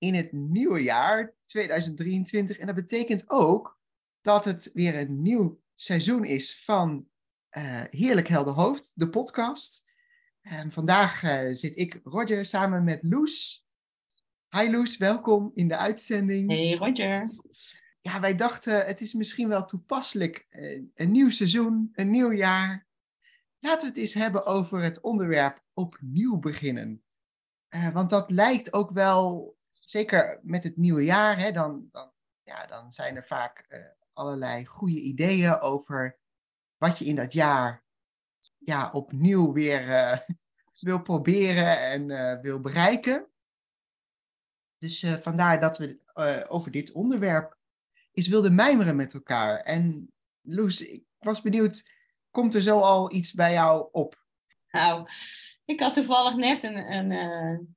in het nieuwe jaar 2023. En dat betekent ook dat het weer een nieuw seizoen is van uh, Heerlijk Helder Hoofd, de podcast. En vandaag uh, zit ik, Roger, samen met Loes. Hi Loes, welkom in de uitzending. Hey Roger. Ja, wij dachten het is misschien wel toepasselijk. Uh, een nieuw seizoen, een nieuw jaar. Laten we het eens hebben over het onderwerp opnieuw beginnen. want dat lijkt ook wel zeker met het nieuwe jaar, hè, dan, dan, ja, dan zijn er vaak uh, allerlei goede ideeën over wat je in dat jaar ja, opnieuw weer uh, wil proberen en uh, wil bereiken. Dus vandaar dat we over dit onderwerp eens wilden mijmeren met elkaar. En Loes, ik was benieuwd, komt er zo al iets bij jou op? Nou, ik had toevallig net een, een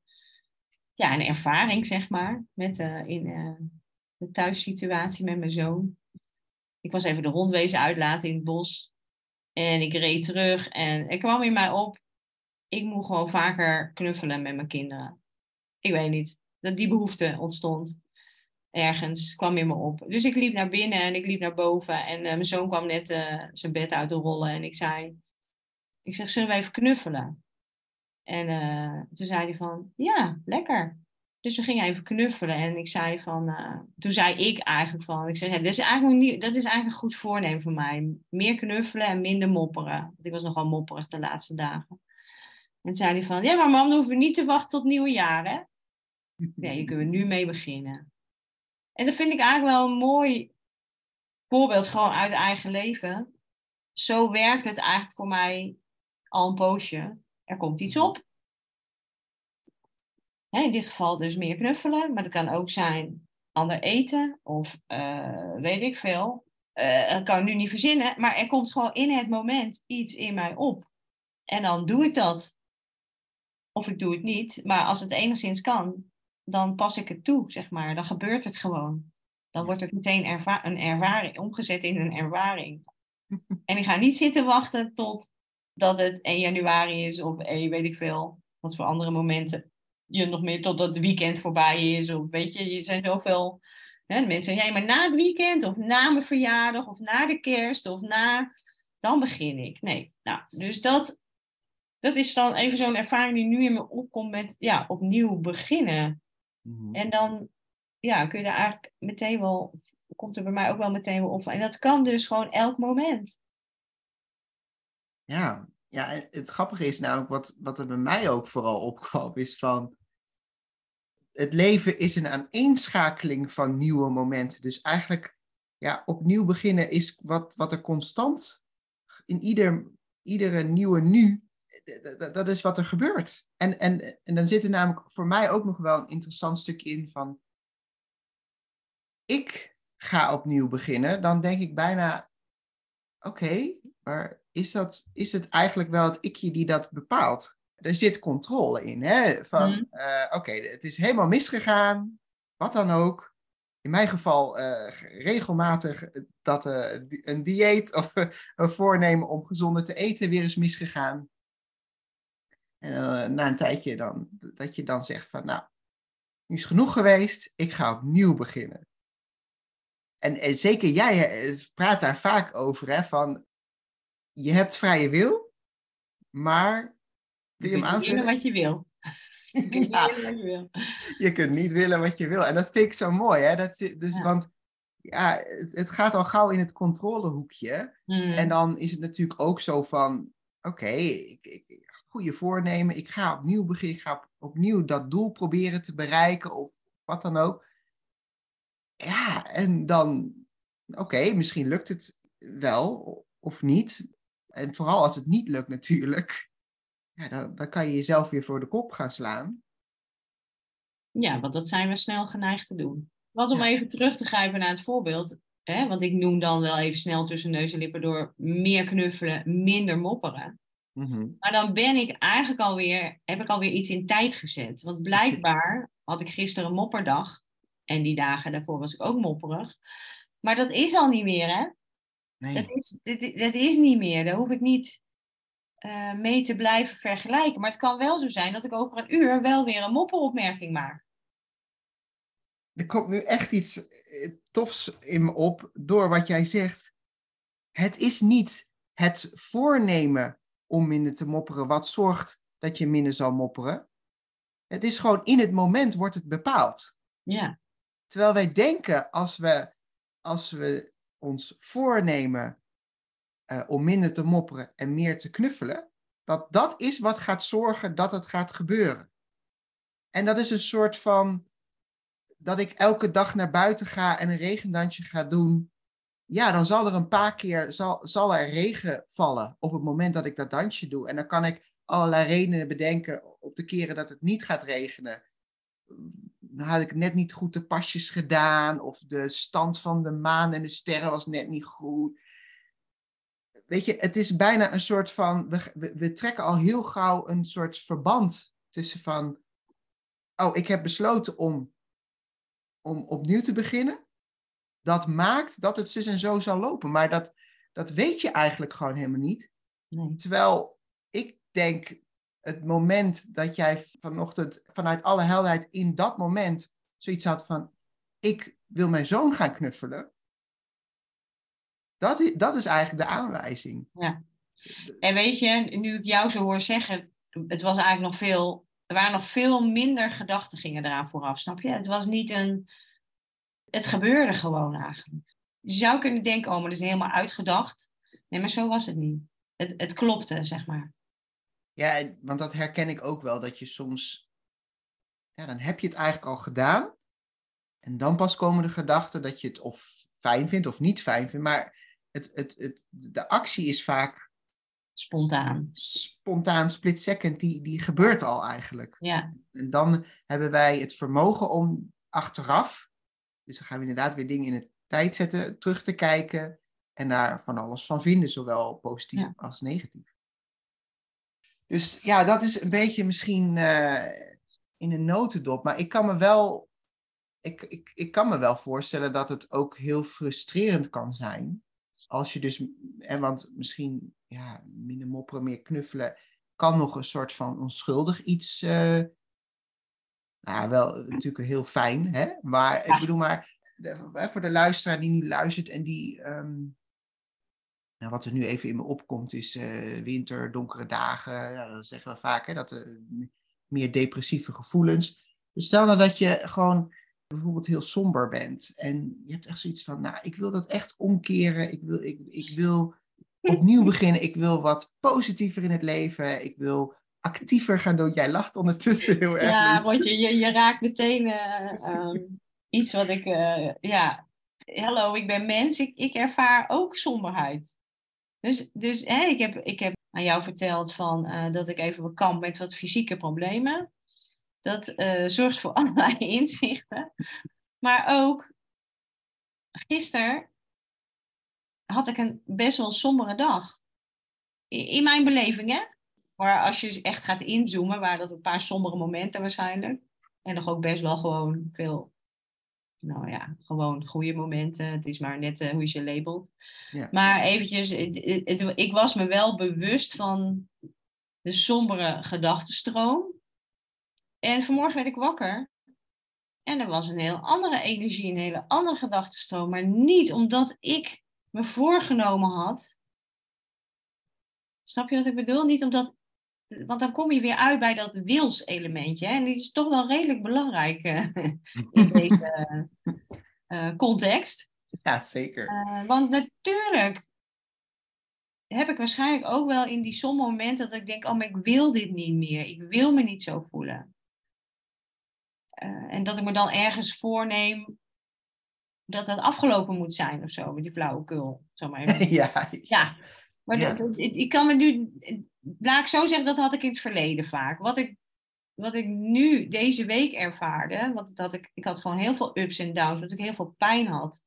ja, een ervaring, zeg maar, met, uh, in uh, de thuissituatie met mijn zoon. Ik was even de hond wezen uitlaten in het bos. En ik reed terug en er kwam in mij op, ik moet gewoon vaker knuffelen met mijn kinderen. Ik weet niet, dat die behoefte ontstond. Ergens kwam in me op. Dus ik liep naar binnen en ik liep naar boven. En uh, mijn zoon kwam net zijn bed uit te rollen. En ik zei, ik zeg, zullen we even knuffelen? En uh, toen zei hij van, ja, lekker. Dus we gingen even knuffelen. En ik zei van, uh, toen zei ik eigenlijk van, ik zeg, ja, dat, is eigenlijk niet, dat is eigenlijk een goed voornemen voor mij. Meer knuffelen en minder mopperen. Want ik was nogal mopperig de laatste dagen. En toen zei hij van, ja, maar mam, dan hoeven we niet te wachten tot nieuwe jaar, hè? Nee, je kunnen we nu mee beginnen. En dat vind ik eigenlijk wel een mooi voorbeeld, gewoon uit eigen leven. Zo werkt het eigenlijk voor mij al een poosje er komt iets op. in dit geval dus meer knuffelen, maar het kan ook zijn ander eten of uh, weet ik veel. Uh, dat kan ik nu niet verzinnen, maar er komt gewoon in het moment iets in mij op. En dan doe ik dat. Of ik doe het niet, maar als het enigszins kan, dan pas ik het toe, zeg maar. Dan gebeurt het gewoon. Dan wordt het meteen erva een ervaring, omgezet in een ervaring. En ik ga niet zitten wachten tot dat het 1 januari is of 1 weet ik veel, wat voor andere momenten je nog meer tot het weekend voorbij is. Of weet je, je zijn zoveel hè, mensen zeggen, maar na het weekend of na mijn verjaardag of na de kerst of na, dan begin ik. Nee, nou, dus dat, dat is dan even zo'n ervaring die nu in me opkomt met, ja, opnieuw beginnen. Mm-hmm. En dan, ja, kun je daar eigenlijk meteen wel, komt er bij mij ook wel meteen wel op. En dat kan dus gewoon elk moment. Ja, ja, het grappige is namelijk wat, wat er bij mij ook vooral opkwam, is van het leven is een aaneenschakeling van nieuwe momenten. Dus eigenlijk ja, opnieuw beginnen is wat, wat er constant in ieder, iedere nieuwe nu, dat is wat er gebeurt. En, en, en dan zit er namelijk voor mij ook nog wel een interessant stuk in van ik ga opnieuw beginnen. Dan denk ik bijna, oké, maar is, dat, is het eigenlijk wel het ikje die dat bepaalt? Er zit controle in, hè? Van, mm. uh, oké, het is helemaal misgegaan, wat dan ook. In mijn geval uh, regelmatig dat uh, een dieet of een voornemen om gezonder te eten weer is misgegaan. En na een tijdje dan, dat je dan zegt van, nou, nu is genoeg geweest, ik ga opnieuw beginnen. En, en zeker jij praat daar vaak over, hè, van je hebt vrije wil, maar wil je, hem aanvullen? wat je wil. ja, je, je kunt niet willen wat je wil. En dat vind ik zo mooi. Hè? Dat, dus, Want ja, het, het gaat al gauw in het controlehoekje. Mm. En dan is het natuurlijk ook zo van, oké, ik, ik, goede voornemen, ik ga opnieuw beginnen, ik ga op- opnieuw dat doel proberen te bereiken of wat dan ook. Ja, en dan, oké, misschien lukt het wel of niet. En vooral als het niet lukt natuurlijk, ja, dan, dan kan je jezelf weer voor de kop gaan slaan. Ja, want dat zijn we snel geneigd te doen. Want om Ja. even terug te grijpen naar het voorbeeld, hè, want ik noem dan wel even snel tussen neus en lippen door meer knuffelen, minder mopperen. Mhm. Maar dan ben ik eigenlijk alweer, heb ik alweer iets in tijd gezet. Want blijkbaar had ik gisteren een mopperdag. En die dagen daarvoor was ik ook mopperig. Maar dat is al niet meer, hè? Nee. Dat is, dit, dat is niet meer. Daar hoef ik niet eh, mee te blijven vergelijken. Maar het kan wel zo zijn dat ik over een uur wel weer een mopperopmerking maak. er komt nu echt iets eh, tofs in me op door wat jij zegt. Het is niet het voornemen om minder te mopperen wat zorgt dat je minder zal mopperen. Het is gewoon in het moment wordt het bepaald. Ja, Terwijl wij denken als we, als we ons voornemen eh, om minder te mopperen en meer te knuffelen, dat dat is wat gaat zorgen dat het gaat gebeuren. En dat is een soort van dat ik elke dag naar buiten ga en een regendansje ga doen. Ja, dan zal er een paar keer zal, zal er regen vallen op het moment dat ik dat dansje doe. En dan kan ik allerlei redenen bedenken op de keren dat het niet gaat regenen had ik net niet goed de pasjes gedaan, of de stand van de maan en de sterren was net niet goed. Weet je, het is bijna een soort van, we, we, we trekken al heel gauw een soort verband tussen van, oh, ik heb besloten om, om opnieuw te beginnen. Dat maakt dat het zus en zo zal lopen, maar dat, dat weet je eigenlijk gewoon helemaal niet. nee. Terwijl ik denk, het moment dat jij vanochtend vanuit alle helderheid in dat moment zoiets had van, ik wil mijn zoon gaan knuffelen. Dat is, dat is eigenlijk de aanwijzing. En weet je, nu ik jou zo hoor zeggen, het was eigenlijk nog veel, er waren nog veel minder gedachten gingen eraan vooraf, snap je? Het was niet een, het gebeurde gewoon eigenlijk. Je zou kunnen denken, oh, maar dat is helemaal uitgedacht. Nee, maar zo was het niet. Het, het klopte, zeg maar. Ja, want dat herken ik ook wel, dat je soms, ja, dan heb je het eigenlijk al gedaan. En dan pas komen de gedachten dat je het of fijn vindt of niet fijn vindt. Maar het, het, het, de actie is vaak Spontaan. spontaan, split second, die, die gebeurt al eigenlijk. Ja, En dan hebben wij het vermogen om achteraf, dus dan gaan we inderdaad weer dingen in de tijd zetten, terug te kijken en daar van alles van vinden, zowel positief Ja. als negatief. Dus ja, dat is een beetje misschien eh, in een notendop, maar ik kan me wel, ik, ik, ik kan me wel voorstellen dat het ook heel frustrerend kan zijn. Als je dus, en want misschien ja, minder mopperen, meer knuffelen, kan nog een soort van onschuldig iets. eh, nou, wel natuurlijk heel fijn, hè? Maar ik bedoel maar, voor de luisteraar die nu luistert en die. ehm, nou, wat er nu even in me opkomt is eh, winter, donkere dagen. Ja, dat zeggen we vaak, hè? Dat er meer depressieve gevoelens. Dus stel nou dat je gewoon bijvoorbeeld heel somber bent. En je hebt echt zoiets van, nou, ik wil dat echt omkeren. Ik wil, ik, ik wil opnieuw beginnen. Ik wil wat positiever in het leven. Ik wil actiever gaan doen. Jij lacht ondertussen heel erg. ja. Roger, je, je raakt meteen eh, ehm, iets wat ik, eh, ja, hallo, ik ben mens, ik, ik ervaar ook somberheid. Dus, dus hè, ik, heb, ik heb aan jou verteld van, eh, dat ik even bekamp met wat fysieke problemen. Dat eh, zorgt voor allerlei inzichten. Maar ook, gisteren had ik een best wel sombere dag. In, in mijn beleving, hè? Maar als je echt gaat inzoomen, waren dat een paar sombere momenten waarschijnlijk. En nog ook best wel gewoon veel, nou ja, gewoon goede momenten. Het is maar net eh, hoe je ze labelt. Ja. Maar eventjes, het- het- ik was me wel bewust van de sombere gedachtenstroom. En vanmorgen werd ik wakker. En er was een heel andere energie, een hele andere gedachtenstroom. Maar niet omdat ik me voorgenomen had. Snap je wat ik bedoel? Niet omdat. Want dan kom je weer uit bij dat wilselementje. hè. En die is toch wel redelijk belangrijk eh, in deze eh, context. Ja, zeker. Uh, want natuurlijk heb ik waarschijnlijk ook wel in die sommige momenten dat ik denk, oh, maar ik wil dit niet meer. Ik wil me niet zo voelen. En dat ik me dan ergens voorneem dat dat afgelopen moet zijn of zo, met die flauwekul. Zo maar ja. ja. Maar ja. Ik kan me nu, laat ik zo zeggen, dat had ik in het verleden vaak. Wat ik, wat ik nu deze week ervaarde, want dat ik, ik had gewoon heel veel ups en downs, omdat ik heel veel pijn had.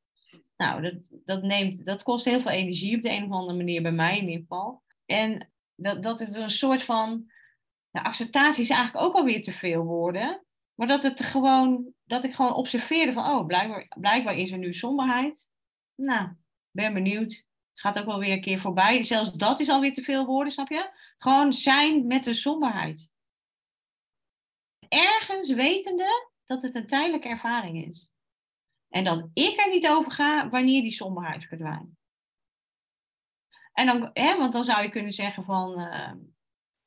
Nou, dat, dat, neemt, dat kost heel veel energie op de een of andere manier, bij mij in ieder geval. En dat, dat is een soort van, de acceptatie is eigenlijk ook alweer te veel woorden. Maar dat, het gewoon, dat ik gewoon observeerde van, oh, blijkbaar, blijkbaar is er nu somberheid. Nou, ben benieuwd. Gaat ook wel weer een keer voorbij. Zelfs dat is alweer te veel woorden, snap je? Gewoon zijn met de somberheid. Ergens wetende dat het een tijdelijke ervaring is. En dat ik er niet over ga wanneer die somberheid verdwijnt. En dan, hè, want dan zou je kunnen zeggen van, uh,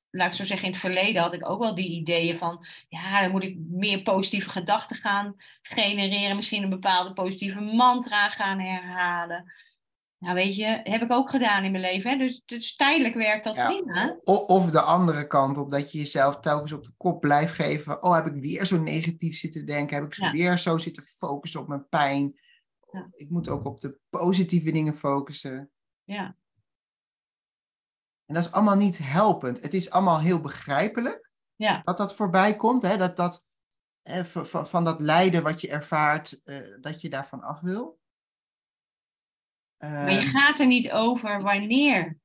laat ik zo zeggen, in het verleden had ik ook wel die ideeën van, ja, dan moet ik meer positieve gedachten gaan genereren, misschien een bepaalde positieve mantra gaan herhalen. Nou, weet je, heb ik ook gedaan in mijn leven. Hè? Dus, dus tijdelijk werkt dat prima. Of de andere kant op, dat je jezelf telkens op de kop blijft geven. Oh, heb ik weer zo negatief zitten denken? Heb ik ja. weer zo zitten focussen op mijn pijn? Ja. Ik moet ook op de positieve dingen focussen. Ja. En dat is allemaal niet helpend. Het is allemaal heel begrijpelijk ja. dat dat voorbij komt. Hè? Dat dat eh, van, van dat lijden wat je ervaart, eh, dat je daarvan af wil. Maar je ehm, gaat er niet over wanneer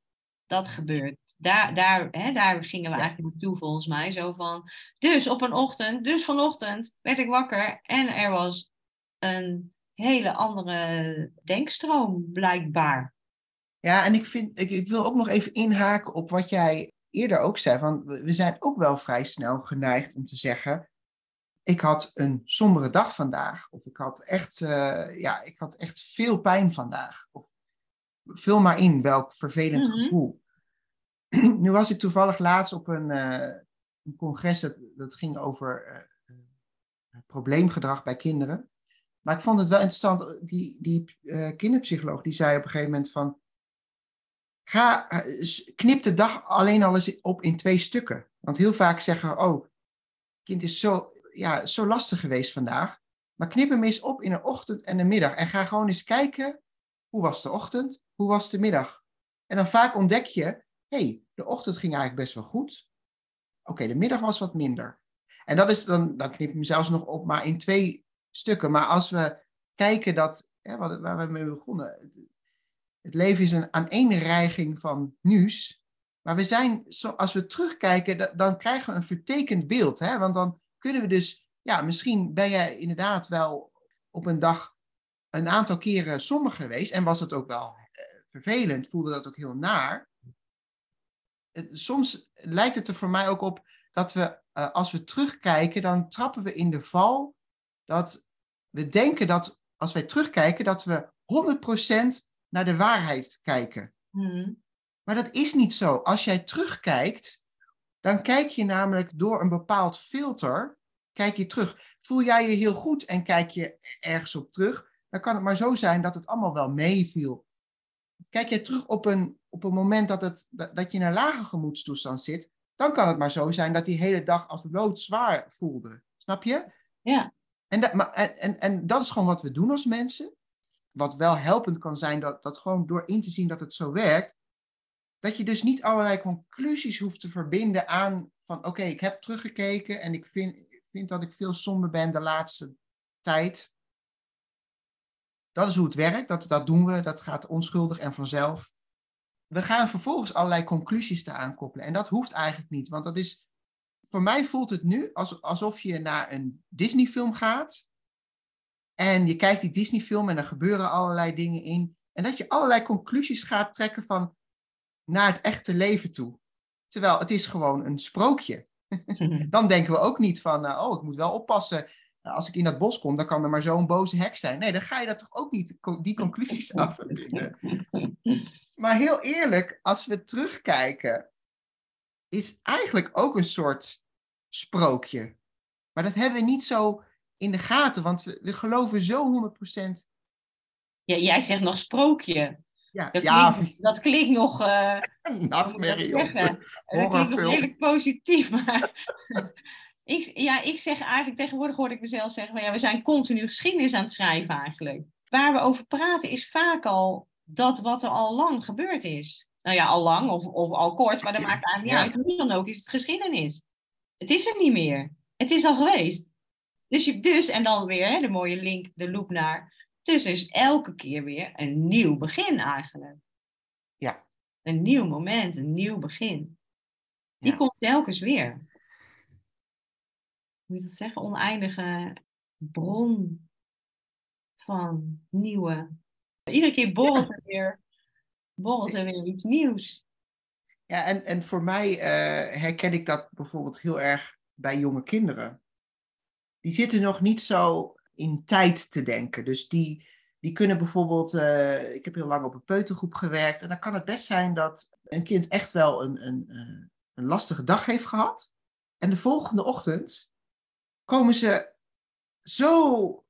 dat gebeurt. Daar, daar, hè, daar gingen we eigenlijk naartoe volgens mij. Zo van, dus op een ochtend, dus vanochtend werd ik wakker en er was een hele andere denkstroom blijkbaar. Ja, en ik, vind, ik, ik wil ook nog even inhaken op wat jij eerder ook zei. Van, we zijn ook wel vrij snel geneigd om te zeggen, ik had een sombere dag vandaag. Of ik had echt, uh, ja, ik had echt veel pijn vandaag. Of vul maar in welk vervelend mhm. gevoel. nu was ik toevallig laatst op een, uh, een congres dat, dat ging over uh, probleemgedrag bij kinderen. Maar ik vond het wel interessant, die, die kinderpsycholoog die zei op een gegeven moment van, ga, knip de dag alleen al eens op in twee stukken. Want heel vaak zeggen we, oh, kind is zo ja, zo lastig geweest vandaag. Maar knip hem eens op in een ochtend en een middag. En ga gewoon eens kijken, hoe was de ochtend? Hoe was de middag? En dan vaak ontdek je, hey, de ochtend ging eigenlijk best wel goed. Oké, de middag was wat minder. En dat is dan, dan knip je hem zelfs nog op, maar in twee stukken. Maar als we kijken dat, waar we mee begonnen, het, het leven is een aaneenreiging van nieuws. Maar we zijn, als we terugkijken, dan krijgen we een vertekend beeld. Hè? Want dan kunnen we dus, ja, misschien ben jij inderdaad wel op een dag een aantal keren somber geweest en was het ook wel eh, vervelend, voelde dat ook heel naar. soms lijkt het er voor mij ook op dat we, uh, als we terugkijken, dan trappen we in de val dat we denken dat als wij terugkijken, dat we 100% naar de waarheid kijken. Hmm. Maar dat is niet zo. Als jij terugkijkt, dan kijk je namelijk door een bepaald filter, kijk je terug. Voel jij je heel goed en kijk je ergens op terug, dan kan het maar zo zijn dat het allemaal wel meeviel. Kijk je terug op een, op een moment dat, het, dat je in een lage gemoedstoestand zit, dan kan het maar zo zijn dat die hele dag als loodzwaar voelde. Snap je? Ja. En dat, maar, en, en, en dat is gewoon wat we doen als mensen. Wat wel helpend kan zijn, dat, dat gewoon door in te zien dat het zo werkt, dat je dus niet allerlei conclusies hoeft te verbinden aan van oké, ik heb teruggekeken en ik vind, vind dat ik veel somber ben de laatste tijd. Dat is hoe het werkt, dat, dat doen we, dat gaat onschuldig en vanzelf. We gaan vervolgens allerlei conclusies te aankoppelen en dat hoeft eigenlijk niet, want dat is, voor mij voelt het nu alsof je naar een Disney-film gaat en je kijkt die Disney-film en er gebeuren allerlei dingen in en dat je allerlei conclusies gaat trekken van naar het echte leven toe. Terwijl het is gewoon een sprookje. dan denken we ook niet van, uh, oh, ik moet wel oppassen. Uh, als ik in dat bos kom, dan kan er maar zo'n boze hek zijn. Nee, dan ga je dat toch ook niet, die conclusies af. maar heel eerlijk, als we terugkijken, is eigenlijk ook een soort sprookje. Maar dat hebben we niet zo in de gaten, want we, we geloven zo 100% Ja, jij zegt nog sprookje. Ja, Dat, ja klinkt, dat klinkt nog... eh, nachtmerrie. dat. Dat klinkt nog redelijk positief, maar... ik, ja, ik zeg eigenlijk, tegenwoordig hoor ik mezelf zeggen... Van, ja, we zijn continu geschiedenis aan het schrijven eigenlijk. Waar we over praten is vaak al dat wat er al lang gebeurd is. Nou ja, al lang of, of al kort, maar dat Ja, maakt eigenlijk ja. niet uit. Hoe dan ook is het geschiedenis. Het is er niet meer. Het is al geweest. Dus, je, dus en dan weer hè, de mooie link, de loop naar... Dus er is elke keer weer een nieuw begin eigenlijk. Ja. Een nieuw moment, een nieuw begin. Die Ja. komt telkens weer. Hoe moet je dat zeggen? Oneindige bron van nieuwe. Iedere keer borrelt er weer, borrelt er weer iets nieuws. Ja, en, en voor mij eh, herken ik dat bijvoorbeeld heel erg bij jonge kinderen. Die zitten nog niet zo in tijd te denken. Dus die, die kunnen bijvoorbeeld, eh, ik heb heel lang op een peutergroep gewerkt. En dan kan het best zijn dat een kind echt wel een, een, eh, een lastige dag heeft gehad. En de volgende ochtend komen ze zo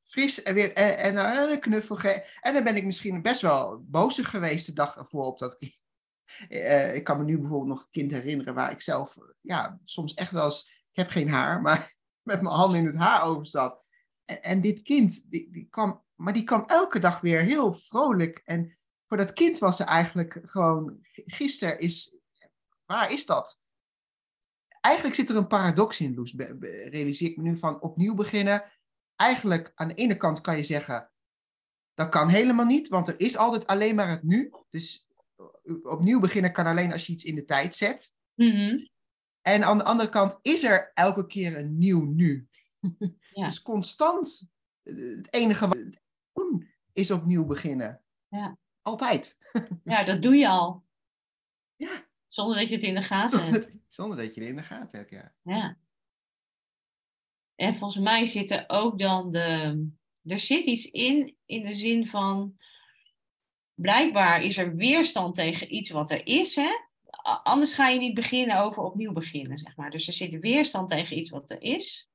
fris en weer en, en, een knuffel En dan ben ik misschien best wel bozig geweest de dag ervoor op dat kind. Eh, ik kan me nu bijvoorbeeld nog een kind herinneren waar ik zelf, ja, soms echt wel eens, ik heb geen haar, maar met mijn handen in het haar over zat. En, dit kind, die, die kwam, maar die kwam elke dag weer heel vrolijk. En voor dat kind was er eigenlijk gewoon, gisteren is, waar is dat? Eigenlijk zit er een paradox in, Loes, realiseer ik me nu van opnieuw beginnen. Eigenlijk, aan de ene kant kan je zeggen, dat kan helemaal niet, want er is altijd alleen maar het nu. Dus opnieuw beginnen kan alleen als je iets in de tijd zet. Mhm. En aan de andere kant is er elke keer een nieuw nu. Ja. Dus constant. eh, Het enige wat we doen is opnieuw beginnen. Ja. Altijd. Ja, dat doe je al. Ja. Zonder dat je het in de gaten hebt. Zonder, dat je het in de gaten hebt, ja. Ja. En volgens mij zit er ook dan de. Er zit iets in, in de zin van. Blijkbaar is er weerstand tegen iets wat er is, hè? Anders ga je niet beginnen over opnieuw beginnen, zeg maar. Dus er zit weerstand tegen iets wat er is.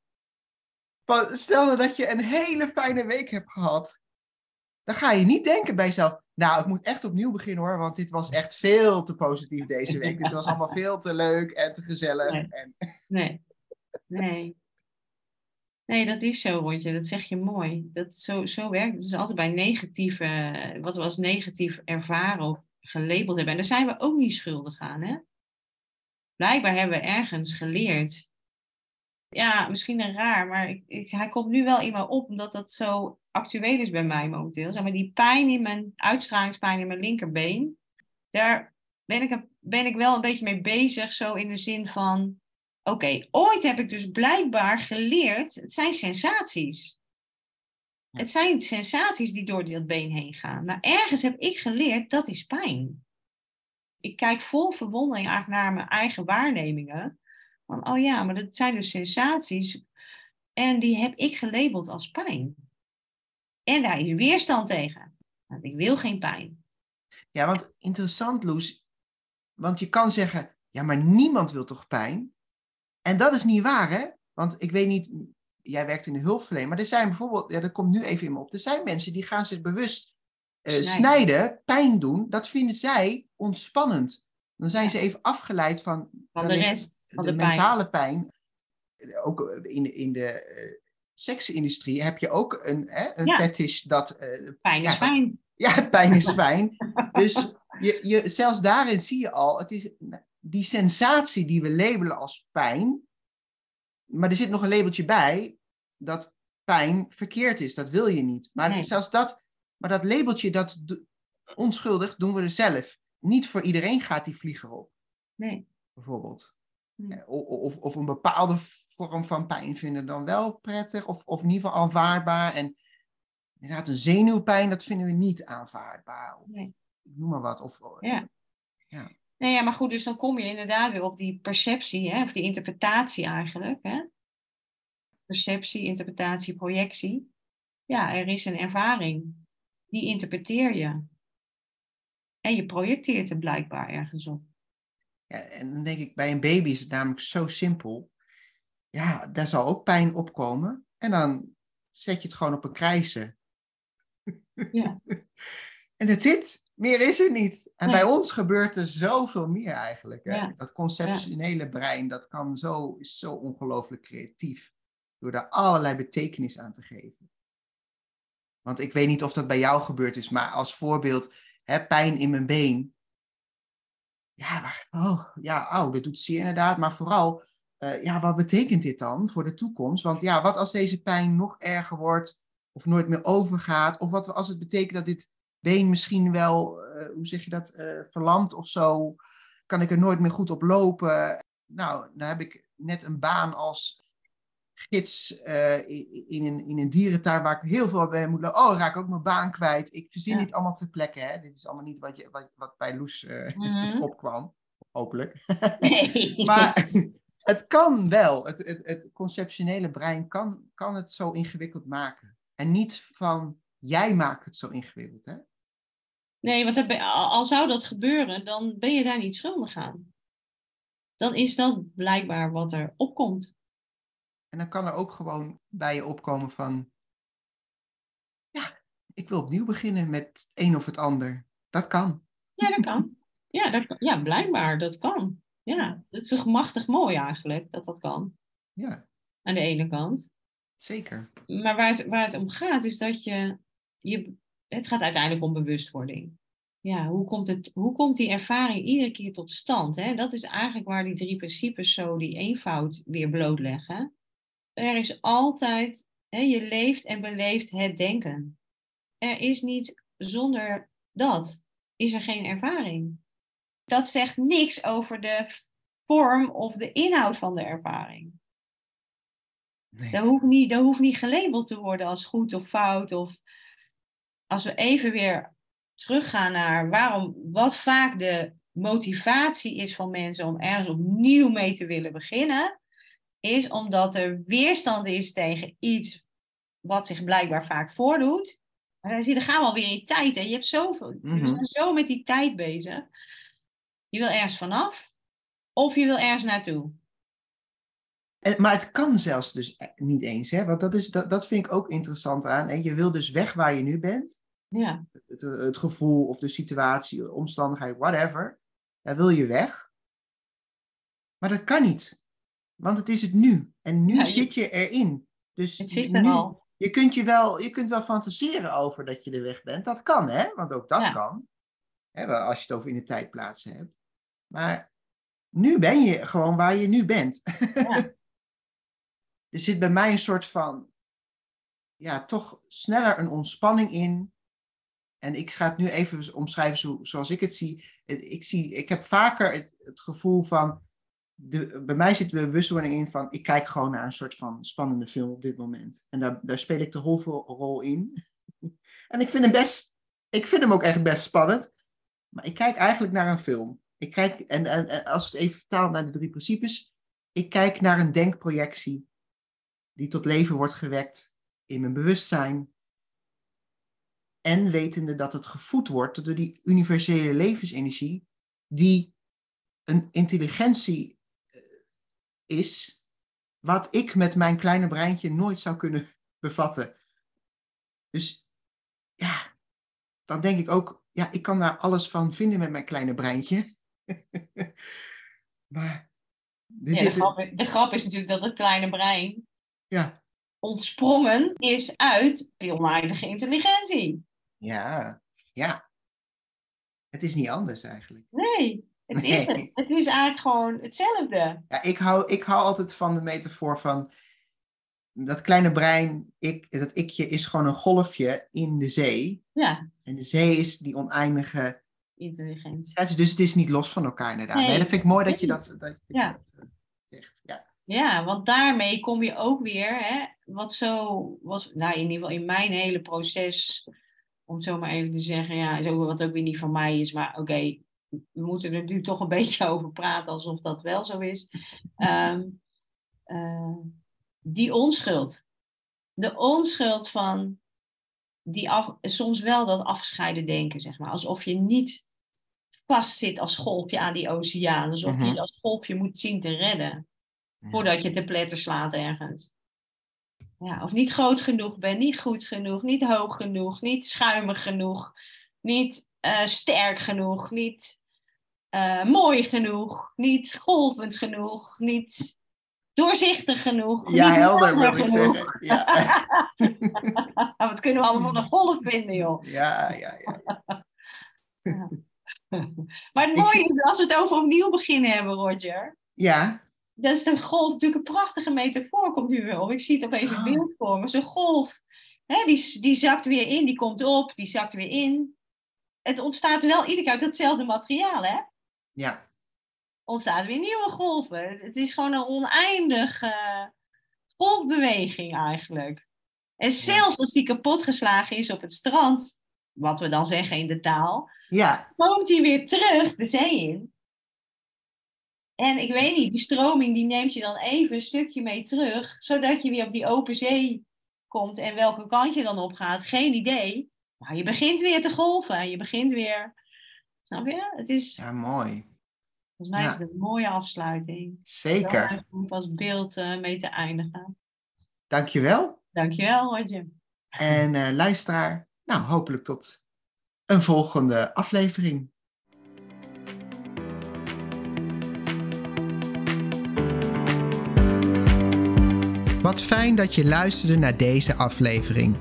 Stel nou dat je een hele fijne week hebt gehad. Dan ga je niet denken bij jezelf. Nou, ik moet echt opnieuw beginnen hoor. Want dit was echt veel te positief deze week. dit was allemaal veel te leuk en te gezellig. Nee. En, Nee. Nee. Nee, dat is zo, Rondje. Dat zeg je mooi. Dat zo, zo werkt het. Het is altijd bij negatieve, wat we als negatief ervaren of gelabeld hebben. En daar zijn we ook niet schuldig aan, hè? Blijkbaar hebben we ergens geleerd. Ja, misschien een raar, maar ik, ik- hij komt nu wel in me op, omdat dat zo actueel is bij mij momenteel. Zeg maar, die pijn in mijn, uitstralingspijn in mijn linkerbeen, daar ben ik, ben ik wel een beetje mee bezig, zo in de zin van, oké, ooit heb ik dus blijkbaar geleerd, het zijn sensaties. Het zijn sensaties die door dat been heen gaan. Maar ergens heb ik geleerd, dat is pijn. Ik kijk vol verwondering eigenlijk naar mijn eigen waarnemingen. Van, oh ja, maar dat zijn dus sensaties. En die heb ik gelabeld als pijn. En daar is weerstand tegen. Want ik wil geen pijn. Ja, want interessant, Loes. Want je kan zeggen, ja, maar niemand wil toch pijn? En dat is niet waar, hè? Want ik weet niet, jij werkt in de hulpverlening, maar er zijn bijvoorbeeld, ja, dat komt nu even in me op, er zijn mensen die gaan zich bewust eh, Snijden. snijden, pijn doen. Dat vinden zij ontspannend. Dan zijn ze even afgeleid van, Van de rest van de, de pijn. mentale pijn. Ook in, in de eh, seksindustrie heb je ook een, hè, een Ja. fetish dat eh, Pijn is Ja, fijn. ja, pijn is fijn. Dus je, je, zelfs daarin zie je al, het is die sensatie die we labelen als pijn. Maar er zit nog een labeltje bij dat pijn verkeerd is. Dat wil je niet. Maar Nee. zelfs dat, maar dat labeltje, dat onschuldig doen we er zelf. Niet voor iedereen gaat die vlieger op, Nee. bijvoorbeeld. Hm. Eh, Of, of een bepaalde vorm van pijn vinden dan wel prettig, of, of in ieder geval aanvaardbaar. En inderdaad, een zenuwpijn, dat vinden we niet aanvaardbaar. Of, Nee. noem maar wat. Of, Ja. Ja. Nee, ja, maar goed, dus dan kom je inderdaad weer op die perceptie, hè, of die interpretatie eigenlijk. Hè? Perceptie, interpretatie, projectie. Ja, er is een ervaring. Die interpreteer je. En je projecteert er blijkbaar ergens op. Ja, en dan denk ik, bij een baby is het namelijk zo simpel. Ja, daar zal ook pijn opkomen. En dan zet je het gewoon op een krijsen. Ja. en dat zit. Meer is er niet. En Nee. bij ons gebeurt er zoveel meer eigenlijk. Hè? Ja. Dat conceptionele brein, dat kan zo, is zo ongelooflijk creatief. Door daar allerlei betekenis aan te geven. Want ik weet niet of dat bij jou gebeurd is, maar als voorbeeld, pijn in mijn been. Ja, oh, ja, oh, dat doet zeer inderdaad. Maar vooral, eh, ja, wat betekent dit dan voor de toekomst? Want ja, wat als deze pijn nog erger wordt of nooit meer overgaat? Of wat als het betekent dat dit been misschien wel, eh, hoe zeg je dat, eh verlamd of zo? Kan ik er nooit meer goed op lopen? Nou, dan heb ik net een baan als gids eh, in, een, in een dierentuin waar ik heel veel bij moet lopen. Oh, raak ik ook mijn baan kwijt. Ik verzin Ja. dit allemaal ter plekke. Hè? Dit is allemaal niet wat, je, wat, wat bij Loes eh, Mhm. opkwam. Hopelijk. Nee. Maar het kan wel. Het, het, het conceptionele brein kan, kan het zo ingewikkeld maken. En niet van jij maakt het zo ingewikkeld. Hè? Nee, want al zou dat gebeuren, dan ben je daar niet schuldig aan. Dan is dat blijkbaar wat er opkomt. En dan kan er ook gewoon bij je opkomen van, ja, ik wil opnieuw beginnen met het een of het ander. Dat kan. Ja, dat kan. Ja, dat, kan- ja blijkbaar, dat kan. Ja, dat is toch machtig mooi eigenlijk, dat dat kan. Ja, Aan de ene kant. zeker. Maar waar het, waar het om gaat, is dat je, je... Het gaat uiteindelijk om bewustwording. Ja, hoe komt, het, hoe komt die ervaring iedere keer tot stand? Hè? Dat is eigenlijk waar die drie principes zo die eenvoud weer blootleggen. Er is altijd, hè, je leeft en beleeft het denken. Er is niet zonder dat, is er geen ervaring. Dat zegt niks over de vorm of de inhoud van de ervaring. Nee. Dat hoeft niet, dat hoeft niet gelabeld te worden als goed of fout. Of als we even weer teruggaan naar waarom, wat vaak de motivatie is van mensen om ergens opnieuw mee te willen beginnen, is omdat er weerstand is tegen iets wat zich blijkbaar vaak voordoet. Maar dan zie je, dan gaan we alweer in tijd. Hè? Je hebt zoveel, Mhm. we zijn zo met die tijd bezig. Je wil ergens vanaf, of je wil ergens naartoe. En, maar het kan zelfs dus e- niet eens, hè? want dat, is, dat, dat vind ik ook interessant aan. En je wil dus weg waar je nu bent. Ja, Het, het gevoel of de situatie, de omstandigheid, whatever. Daar wil je weg. Maar dat kan niet. Want het is het nu. En nu Ja, je- zit je erin. Dus het zit nu, er al. Je kunt, je, wel, je kunt wel fantaseren over dat je er weg bent. Dat kan, hè? Want ook dat Ja. kan. Hè, als je het over in de tijdplaatsen hebt. Maar nu ben je gewoon waar je nu bent. Ja. er zit bij mij een soort van, ja, toch sneller een ontspanning in. En ik ga het nu even omschrijven zo, zoals ik het zie. Ik, zie. ik heb vaker het, het gevoel van, de, bij mij zit de bewustwording in van, ik kijk gewoon naar een soort van spannende film op dit moment. En daar, daar speel ik de hoofdrol in. en ik vind hem best, ik vind hem ook echt best spannend. Maar ik kijk eigenlijk naar een film. Ik kijk, en, en, als het even vertaalt naar de drie principes, ik kijk naar een denkprojectie die tot leven wordt gewekt in mijn bewustzijn. En wetende dat het gevoed wordt door die universele levensenergie, die een intelligentie is, wat ik met mijn kleine breintje nooit zou kunnen bevatten. Dus ja, dan denk ik ook, ja, ik kan daar alles van vinden met mijn kleine breintje. maar Ja, de, grap, de grap is natuurlijk dat het kleine brein ja, ontsprongen is uit die oneindige intelligentie. ja, ja. Het is niet anders eigenlijk. Nee, het, Is, het. het is eigenlijk gewoon hetzelfde. Ja, ik, hou, ik hou altijd van de metafoor van dat kleine brein, ik, dat ikje is gewoon een golfje in de zee. Ja, En de zee is die oneindige. intelligentie. Ja, dus het is niet los van elkaar inderdaad. Nee, Nee. dat vind ik mooi dat je dat, dat, je Ja. dat eh, zegt. Ja. Ja, want daarmee kom je ook weer, hè, wat zo was, nou in ieder geval in mijn hele proces, om het zo maar even te zeggen, ja, is ook wat ook weer niet van mij is, maar oké, we moeten er nu toch een beetje over praten alsof dat wel zo is. Ehm, eh, die onschuld. De onschuld van die af, soms wel dat afgescheiden denken, zeg maar. Alsof je niet vastzit als golfje aan die oceaan. Alsof je Mhm. je als golfje moet zien te redden. Voordat je te pletter slaat ergens. Ja, of niet groot genoeg ben, niet goed genoeg, niet hoog genoeg, niet schuimig genoeg, niet eh, sterk genoeg, niet eh, mooi genoeg, niet golvend genoeg, niet doorzichtig genoeg. Ja, niet helder wil ik genoeg. zeggen. Ja, Wat kunnen we allemaal nog golf vinden, joh. ja, ja. ja. Maar het mooie is, als we het over opnieuw beginnen hebben, Roger. ja. Dat is de golf natuurlijk een prachtige metafoor, komt nu weer op. Ik zie het opeens een Ah. beeld voor me. Zo'n golf, hè, die, die zakt weer in, die komt op, die zakt weer in. Het ontstaat wel iedere keer uit hetzelfde materiaal, hè? Ja. Ontstaat weer nieuwe golven. Het is gewoon een oneindige golfbeweging eigenlijk. En zelfs als die kapotgeslagen is op het strand, wat we dan zeggen in de taal, Ja, komt hij weer terug de zee in. En ik weet niet, die stroming die neemt je dan even een stukje mee terug, zodat je weer op die open zee komt. En welke kant je dan op gaat, geen idee. Maar je begint weer te golven en je begint weer. Snap je? Het is, ja mooi. volgens mij Ja. is het een mooie afsluiting. Zeker. Om als beeld eh, mee te eindigen. Dankjewel. Dankjewel, Roger. En eh, luisteraar, nou hopelijk tot een volgende aflevering. Wat fijn dat je luisterde naar deze aflevering.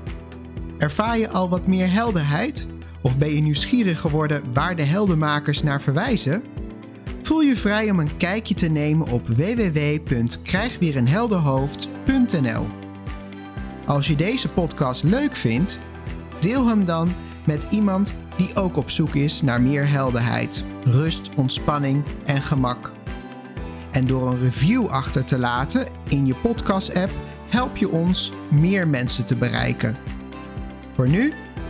Ervaar je al wat meer helderheid? Of ben je nieuwsgierig geworden waar de heldenmakers naar verwijzen? Voel je vrij om een kijkje te nemen op www.krijgweerenhelderhoofd.nl. Als je deze podcast leuk vindt, deel hem dan met iemand die ook op zoek is naar meer helderheid, rust, ontspanning en gemak. En door een review achter te laten in je podcast-app help je ons meer mensen te bereiken. Voor nu,